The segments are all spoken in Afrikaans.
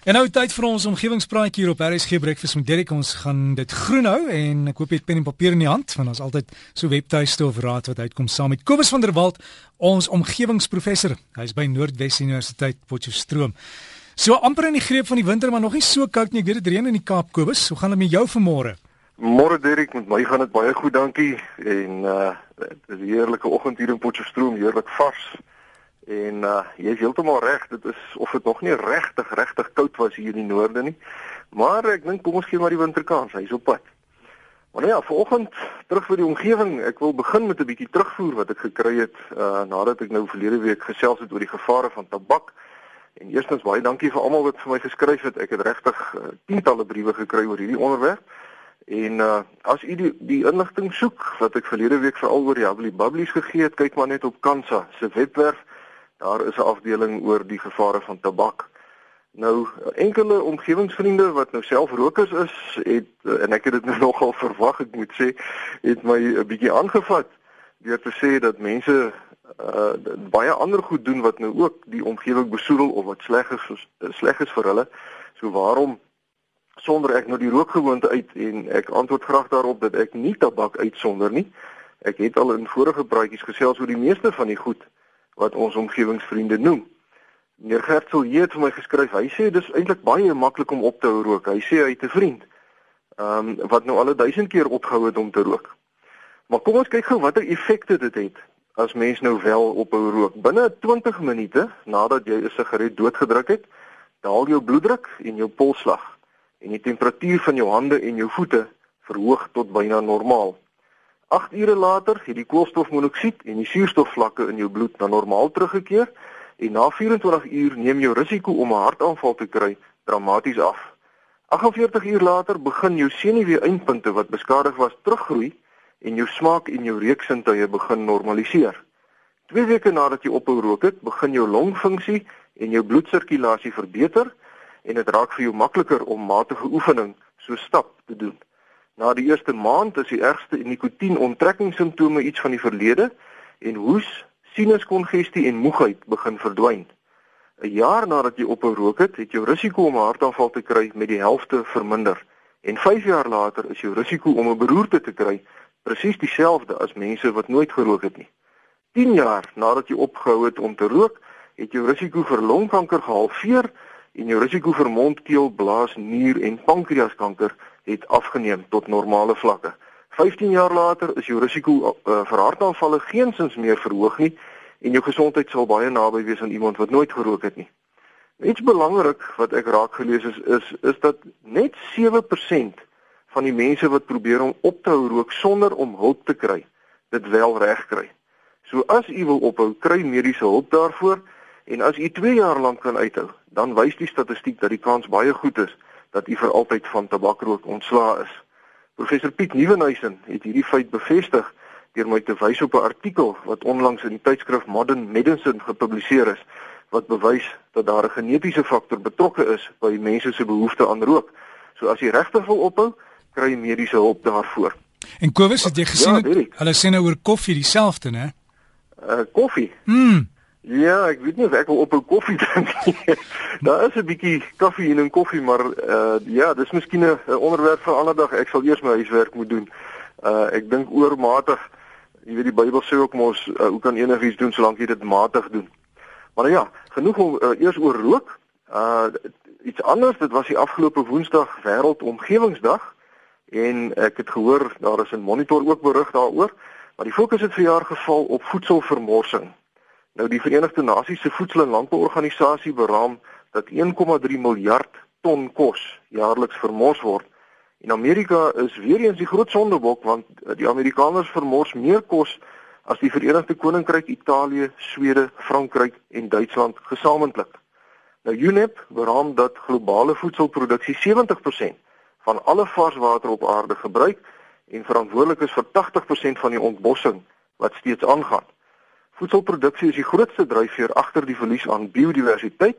En nou tyd vir ons omgewingspraatjie hier op RSG Breakfast met Derek. Ons gaan dit groen hou en ek hoop jy het pen en papier in die hand want ons altyd so webtuiste of raad wat uitkom saam met Kobus van der Walt, ons omgewingsprofessor. Hy's by Noordwes Universiteit Potchefstroom. So amper in die greep van die winter, maar nog nie so koud nie. Ek weet dit reën in die Kaap, Kobus. Hoe gaan dit met jou vanmôre? Môre Derek, met my gaan dit baie goed, dankie. En uh dit is 'n heerlike oggend hier in Potchefstroom, heerlik vars. En uh jy is heeltemal reg, dit is of dit nog nie regtig regtig koud was hier in die noorde nie. Maar ek dink kom ons gee maar die winterkans, hy's op pad. Maar nou ja, vanoggend terug vir die omgewing. Ek wil begin met 'n bietjie terugvoer wat ek gekry het uh nadat ek nou verlede week gesels het oor die gevare van tabak. En eerstens baie dankie vir almal wat vir my geskryf het. Ek het regtig uh, tientalle briewe gekry oor hierdie onderwerp. En uh as u die, die inligting soek wat ek verlede week veral oor die Hubbly Bubblies gegee het, kyk maar net op Kansa se webwerf Daar is 'n afdeling oor die gevare van tabak. Nou enkele omgewingsvriende wat nou self rokers is, het en ek het dit nou nogal verwag, ek moet sê, het my 'n bietjie aangevat deur te sê dat mense uh baie ander goed doen wat nou ook die omgewing besoedel of wat sleg is sleg is vir hulle. So waarom sonder ek nou die rookgewoonte uit en ek antwoord graag daarop dat ek nie tabak uitsonder nie. Ek het al in vorige praatjies gesels oor die meeste van die goed wat ons omgewingsvriende noem. Meneer Gertsel het vir my geskryf. Hy sê dis eintlik baie maklik om op te hou rook. Hy sê hy het 'n vriend ehm um, wat nou al 1000 keer opgehou het om te rook. Maar kom ons kyk gou watter effekte dit het as mens nou wel ophou rook. Binne 20 minute nadat jy 'n sigaret doodgedruk het, daal jou bloeddruk en jou polsslag en die temperatuur van jou hande en jou voete verhoog tot byna normaal. 8 ure later het die koolstofmonoksied en die suurstofvlakke in jou bloed na normaal teruggekeer en na 24 uur neem jou risiko om 'n hartaanval te kry dramaties af. 48 uur later begin jou senuwee-eindpunte wat beskadig was teruggroei en jou smaak en jou reuksintuie begin normaliseer. 2 weke nadat jy ophou rook het, begin jou longfunksie en jou bloedsirkulasie verbeter en dit raak vir jou makliker om matige oefening so stap te doen. Na die eerste maand is die ergste nikotien-onttrekkingssimptome iets van die verlede en hoes, sinuskongestie en moegheid begin verdwyn. 'n Jaar nadat jy ophou rook het, het jou risiko om 'n hartaanval te kry met die helfte verminder. En 5 jaar later is jou risiko om 'n beroerte te kry presies dieselfde as mense wat nooit gerook het nie. 10 jaar nadat jy opgehou het om te rook, het jou risiko vir longkanker gehalveer en jou risiko vir mond, keel, blaas, nier en pankreaskanker het afgeneem tot normale vlakke. 15 jaar later is jou risiko uh, vir hartaanvalle geensins meer verhoog nie en jou gesondheid sal baie naby wees aan iemand wat nooit gerook het nie. Iets belangrik wat ek raak gelees is is is dat net 7% van die mense wat probeer om op te hou rook sonder om hulp te kry, dit wel reg kry. So as u wil ophou, kry mediese hulp daarvoor en as u 2 jaar lank kan uithou, dan wys die statistiek dat die kans baie goed is dat u vir altyd van tabakrook ontslae is. Professor Piet Nieuwenhuizen het hierdie feit bevestig deur my te wys op 'n artikel wat onlangs in die tydskrif Modern Medicine gepubliseer is wat bewys dat daar 'n genetiese faktor betrokke is by mense se behoefte aan rook. So as jy regtig wil ophou, kry jy mediese hulp daarvoor. En Kobus, het jy gesien ja, hulle sê nou oor koffie dieselfde, né? Uh koffie. Mm. Ja, ek weet nie of ek wil op 'n koffie drink nie. Daar is 'n bietjie koffie in 'n koffie, maar uh ja, dis miskien 'n onderwerp vir ander dag. Ek sal eers my huiswerk moet doen. Uh ek dink oormatig, jy weet die Bybel sê ook mos uh, hoe kan enigiets doen solank jy dit matig doen. Maar nou ja, genoeg om uh, eers oor rook. Uh iets anders, dit was die afgelope Woensdag wêreldomgewingsdag en ek het gehoor daar is 'n monitor ook berig daaroor, maar die fokus het vir jaar geval op voedselvermorsing. Nou die Verenigde Nasies se Voedsel- en Landbouorganisasie beraam dat 1,3 miljard ton kos jaarliks vermors word. En Amerika is weer eens die groot sondebok want die Amerikaners vermors meer kos as die Verenigde Koninkryk, Italië, Swede, Frankryk en Duitsland gesamentlik. Nou UNEP beraam dat globale voedselproduksie 70% van alle varswater op aarde gebruik en verantwoordelik is vir 80% van die ontbossing wat steeds aangaan. Voedselproduksie is die grootste dryfveer agter die verlies aan biodiversiteit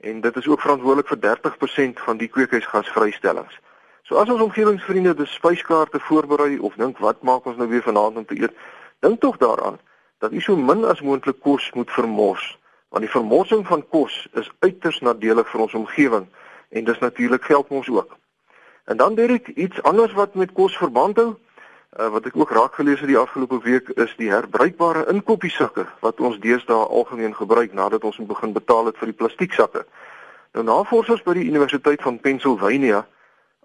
en dit is ook verantwoordelik vir 30% van die kweekhuisgasvrystellings. So as ons omgewingsvriende die spyskaarte voorberei of dink wat maak ons nou weer vanaand om te eet, dink tog daaraan dat u so min as moontlik kos moet vermors, want die vermorsing van kos is uiters nadelig vir ons omgewing en dis natuurlik geldmos ook. En dan Derek, iets anders wat met kos verband hou, uh, wat ek ook raak gelees het die afgelope week is die herbruikbare inkopiesakke wat ons deesdae algemeen gebruik nadat ons begin betaal het vir die plastieksakke. Nou navorsers by die Universiteit van Pennsylvania,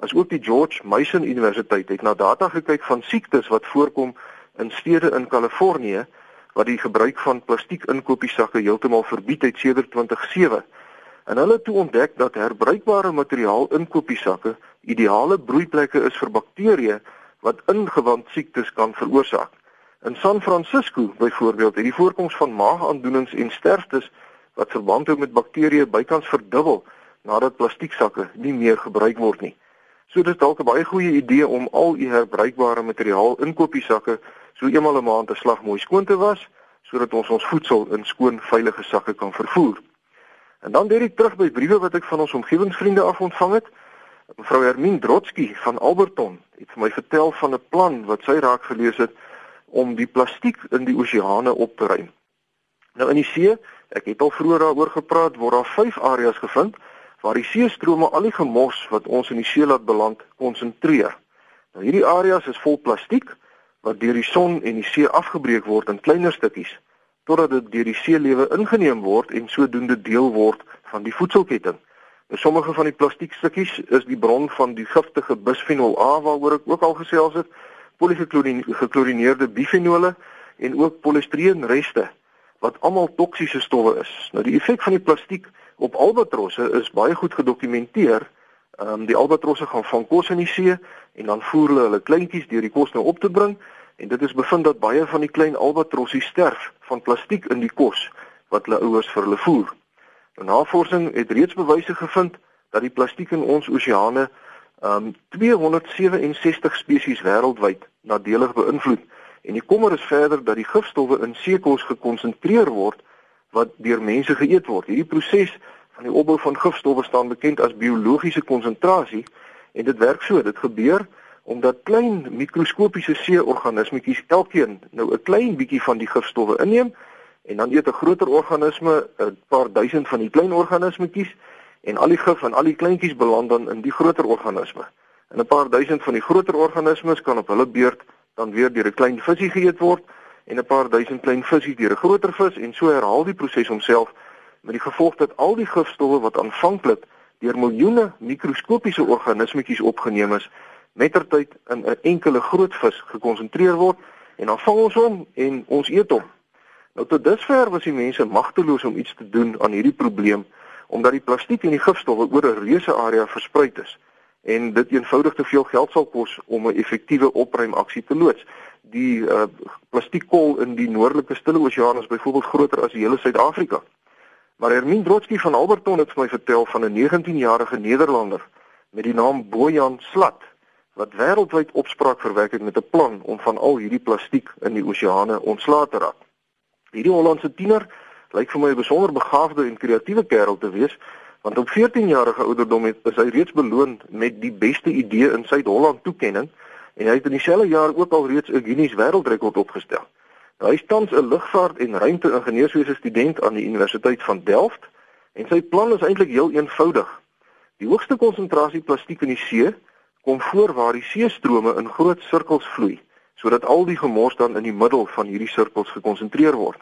asook die George Mason Universiteit het na data gekyk van siektes wat voorkom in stede in Kalifornië wat die gebruik van plastiek inkopiesakke heeltemal verbied het sedert 2007. En hulle het toe ontdek dat herbruikbare materiaal inkopiesakke ideale broeiplekke is vir bakterieë wat ingewand siektes kan veroorsaak. In San Francisco byvoorbeeld het die voorkoms van maagaandoenings en sterftes wat verband hou met bakterieë bykans verdubbel nadat plastieksakke nie meer gebruik word nie. So dis dalk 'n baie goeie idee om al u herbruikbare materiaal inkopiesakke so eenmal 'n maand 'n slag mooi skoon te was sodat ons ons voedsel in skoon veilige sakke kan vervoer. En dan weer terug by briewe wat ek van ons omgewingsvriende af ontvang het. Mevrou Hermine Drotsky van Alberton het vir my vertel van 'n plan wat sy raak gelees het om die plastiek in die oseane op te ruim. Nou in die see, ek het al vroeër daaroor gepraat, word daar vyf areas gevind waar die seestrome al die gemos wat ons in die see laat beland konsentreer. Nou hierdie areas is vol plastiek wat deur die son en die see afgebreek word in kleiner stukkies totdat dit deur die seelewe ingeneem word en sodoende deel word van die voedselketting. Sommige van die plastiekstukkies is die bron van die giftige bisfenol A waaroor ek ook al gesels het, poligeklorineerde bifenole en ook polistireenreste wat almal toksiese stowwe is. Nou die effek van die plastiek op albatrosse is baie goed gedokumenteer. Ehm um, die albatrosse gaan van kos in die see en dan voer hulle hulle kleintjies deur die kos nou op te bring en dit is bevind dat baie van die klein albatrosse sterf van plastiek in die kos wat hulle ouers vir hulle voer. Navorsing het reeds bewyse gevind dat die plastiek in ons oseane um 267 spesies wêreldwyd nadelig beïnvloed. En die kommer is verder dat die gifstowwe in seekos gekonsentreer word wat deur mense geëet word. Hierdie proses van die opbou van gifstowwe staan bekend as biologiese konsentrasie en dit werk so, dit gebeur omdat klein mikroskopiese see-organismetjies elkeen nou 'n klein bietjie van die gifstowwe inneem en dan eet 'n groter organisme 'n paar duisend van die klein organismetjies en al die gif en al die kleintjies beland dan in die groter organisme. En 'n paar duisend van die groter organismes kan op hulle beurt dan weer deur 'n klein visie geëet word en 'n paar duisend klein visse deur 'n groter vis en so herhaal die proses homself met die gevolg dat al die gifstowwe wat aanvanklik deur miljoene mikroskopiese organismetjies opgeneem is, mettertyd in 'n enkele groot vis gekonsentreer word en dan vang ons hom en ons eet hom. Nou tot dusver was die mense magteloos om iets te doen aan hierdie probleem omdat die plastiek en die gifstowwe oor 'n reuse area versprei is en dit eenvoudig te veel geld sal kos om 'n effektiewe opruimaksie te loods. Die uh, plastiekkol in die noordelike Stille Oseaan is byvoorbeeld groter as die hele Suid-Afrika. Maar Hermine Drotsky van Alberton het vir my vertel van 'n 19-jarige Nederlander met die naam Bojan Slat wat wêreldwyd opspraak verwek het met 'n plan om van al hierdie plastiek in die oseane ontslae te raak. Hierdie Hollandse tiener lyk vir my 'n besonder begaafde en kreatiewe kerel te wees, want op 14 jarige ouderdom het hy reeds beloon met die beste idee in Suid-Holland toekenning en hy het in dieselfde jaar ook al reeds 'n Guinness wêreldrekord opgestel. Nou, hy is tans 'n lugvaart en ruimte-ingenieurswese student aan die Universiteit van Delft en sy plan is eintlik heel eenvoudig. Die hoogste konsentrasie plastiek in die see kom voor waar die seestrome in groot sirkels vloei sodat al die gemors dan in die middel van hierdie sirkels gekonsentreer word.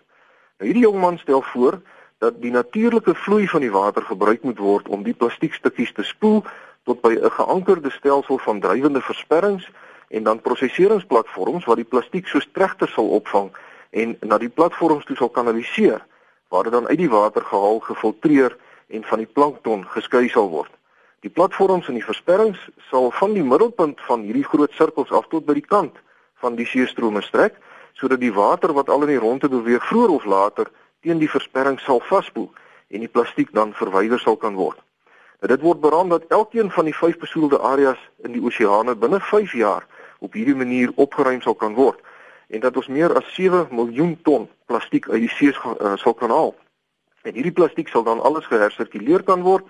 Nou hierdie jong man stel voor dat die natuurlike vloei van die water gebruik moet word om die plastiekstukkies te spoel tot by 'n geankerde stelsel van drywende versperrings en dan verwerkingsplatforms waar die plastiek soos tregters sal opvang en na die platforms toe sal kanaliseer waar dit dan uit die water gehaal, gefiltreer en van die plankton geskei sal word. Die platforms en die versperrings sal van die middelpunt van hierdie groot sirkels af tot by die kant van die seestrome strek sodat die water wat al in die rondte beweeg vroeër of later teen die versperring sal vaspoel en die plastiek dan verwyder sal kan word. Nou dit word beraam dat elkeen van die vyf besoedelde areas in die oseane binne 5 jaar op hierdie manier opgeruim sal kan word en dat ons meer as 7 miljoen ton plastiek uit die see uh, sal kan haal. En hierdie plastiek sal dan alles gehersirkuleer kan word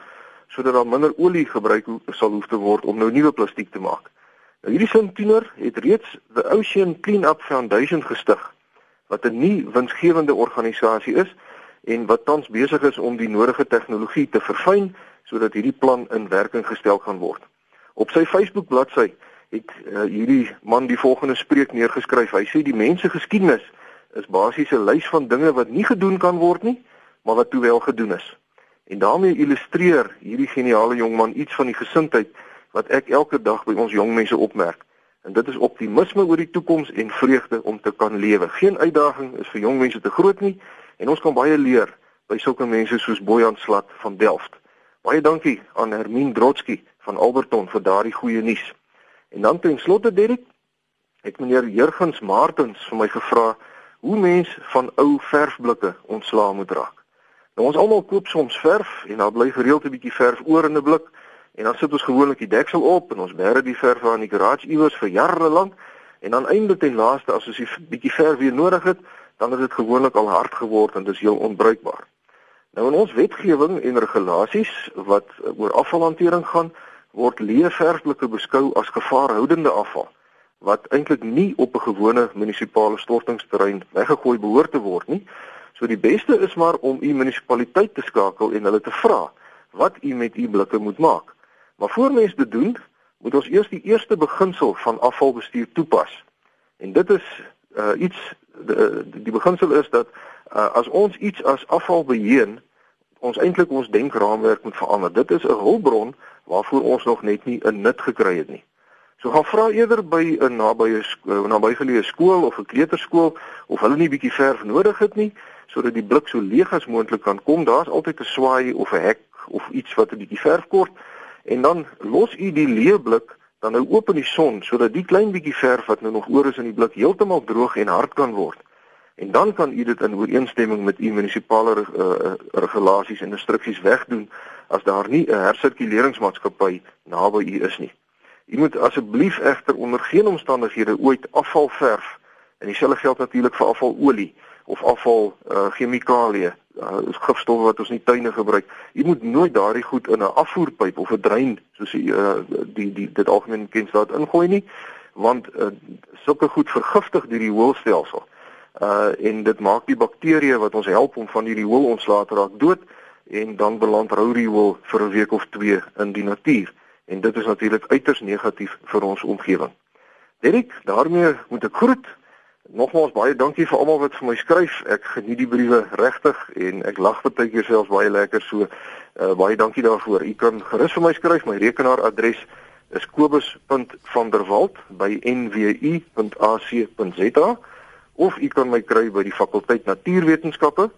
sodat daar minder olie gebruik sal hoef te word om nou nuwe plastiek te maak. Nou hierdie sintiener het reeds the Ocean Cleanup Foundation gestig wat 'n nie winsgewende organisasie is en wat tans besig is om die nodige tegnologie te verfyn sodat hierdie plan in werking gestel kan word. Op sy Facebook bladsy het uh, hierdie man die volgende spreek neergeskryf. Hy sê die mense geskiedenis is basies 'n lys van dinge wat nie gedoen kan word nie, maar wat toe wel gedoen is. En daarmee illustreer hierdie geniale jongman iets van die gesindheid wat ek elke dag by ons jong mense opmerk. En dit is optimisme oor die toekoms en vreugde om te kan lewe. Geen uitdaging is vir jong mense te groot nie en ons kan baie leer by sulke mense soos Boyan Slat van Delft. Baie dankie aan Hermine Drotsky van Alberton vir daardie goeie nuus. En dan ten slotte Derek, het meneer Jurgens Martens vir my gevra hoe mens van ou verfblikke ontslaa moet raak. Nou ons almal koop soms verf en daar bly gereeld 'n bietjie verf oor in 'n blik en dan sit ons gewoonlik die deksel op en ons bære die verf aan die garage iewers vir jare lank en dan eindelik ten laaste as ons die bietjie verf weer nodig het, dan het dit gewoonlik al hard geword en dit is heel onbruikbaar. Nou in ons wetgewing en regulasies wat oor afvalhantering gaan, word leë verfblikke beskou as gevaarhoudende afval wat eintlik nie op 'n gewone munisipale stortingsterrein weggegooi behoort te word nie. So die beste is maar om u munisipaliteit te skakel en hulle te vra wat u met u blikke moet maak. Maar voor mens dit doen, moet ons eers die eerste beginsel van afvalbestuur toepas. En dit is uh, iets die, die beginsel is dat uh, as ons iets as afval beheen, ons eintlik ons denkraamwerk moet verander. Dit is 'n hulpbron waarvoor ons nog net nie 'n nut gekry het nie. So gaan vra eerder by 'n nabye nabygeleë skool of 'n kleuterskool of hulle nie bietjie verf nodig het nie sodat die blik so leeg as moontlik kan kom. Daar's altyd 'n swaai of 'n hek of iets wat 'n bietjie verf kort en dan los u die leë blik dan nou oop in die son sodat die klein bietjie verf wat nou nog oor is in die blik heeltemal droog en hard kan word. En dan kan u dit in ooreenstemming met u munisipale uh, regulasies en instruksies wegdoen as daar nie 'n hersirkuleringsmaatskappy naby u is nie. U moet asseblief egter onder geen omstandighede ooit afvalverf en dieselfde geld natuurlik vir afvalolie of afval uh, chemikalieë, uh, gifstowwe wat ons in die tuine gebruik. U moet nooit daardie goed in 'n afvoerpyp of 'n drein soos die uh, die die dit algemeen ken staat ingooi nie, want uh, sulke goed vergiftig die rioolstelsel. Uh en dit maak die bakterieë wat ons help om van hierdie hool ontslae te raak dood en dan beland rou riool vir 'n week of 2 in die natuur en dit is natuurlik uiters negatief vir ons omgewing. Derek, daarmee moet ek groet. Nogmaals baie dankie vir almal wat vir my skryf. Ek geniet die briewe regtig en ek lag baie keer selfs baie lekker so. Uh, baie dankie daarvoor. U kan gerus vir my skryf. My rekenaaradres is kobus.vanderwalt@nwu.ac.za of u kan my kry by die fakulteit Natuurwetenskappe,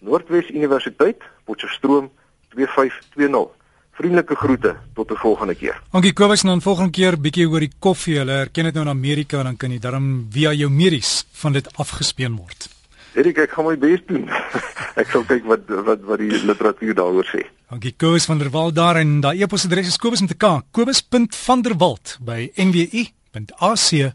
Noordwes Universiteit, Potchefstroom 2520. Vriendelike groete tot 'n volgende keer. Dankie Kobus en dan volgende keer bietjie oor die koffie. Hulle herken dit nou in Amerika en dan kan jy darm via jou medies van dit afgespeen word. Erik, ek gaan my bes doen. ek sal kyk wat wat wat die literatuur daaroor sê. Dankie Kobus van der Walt daar en daai e-posadres is kobus met 'n k. kobus.vanderwalt by nwu.ac.za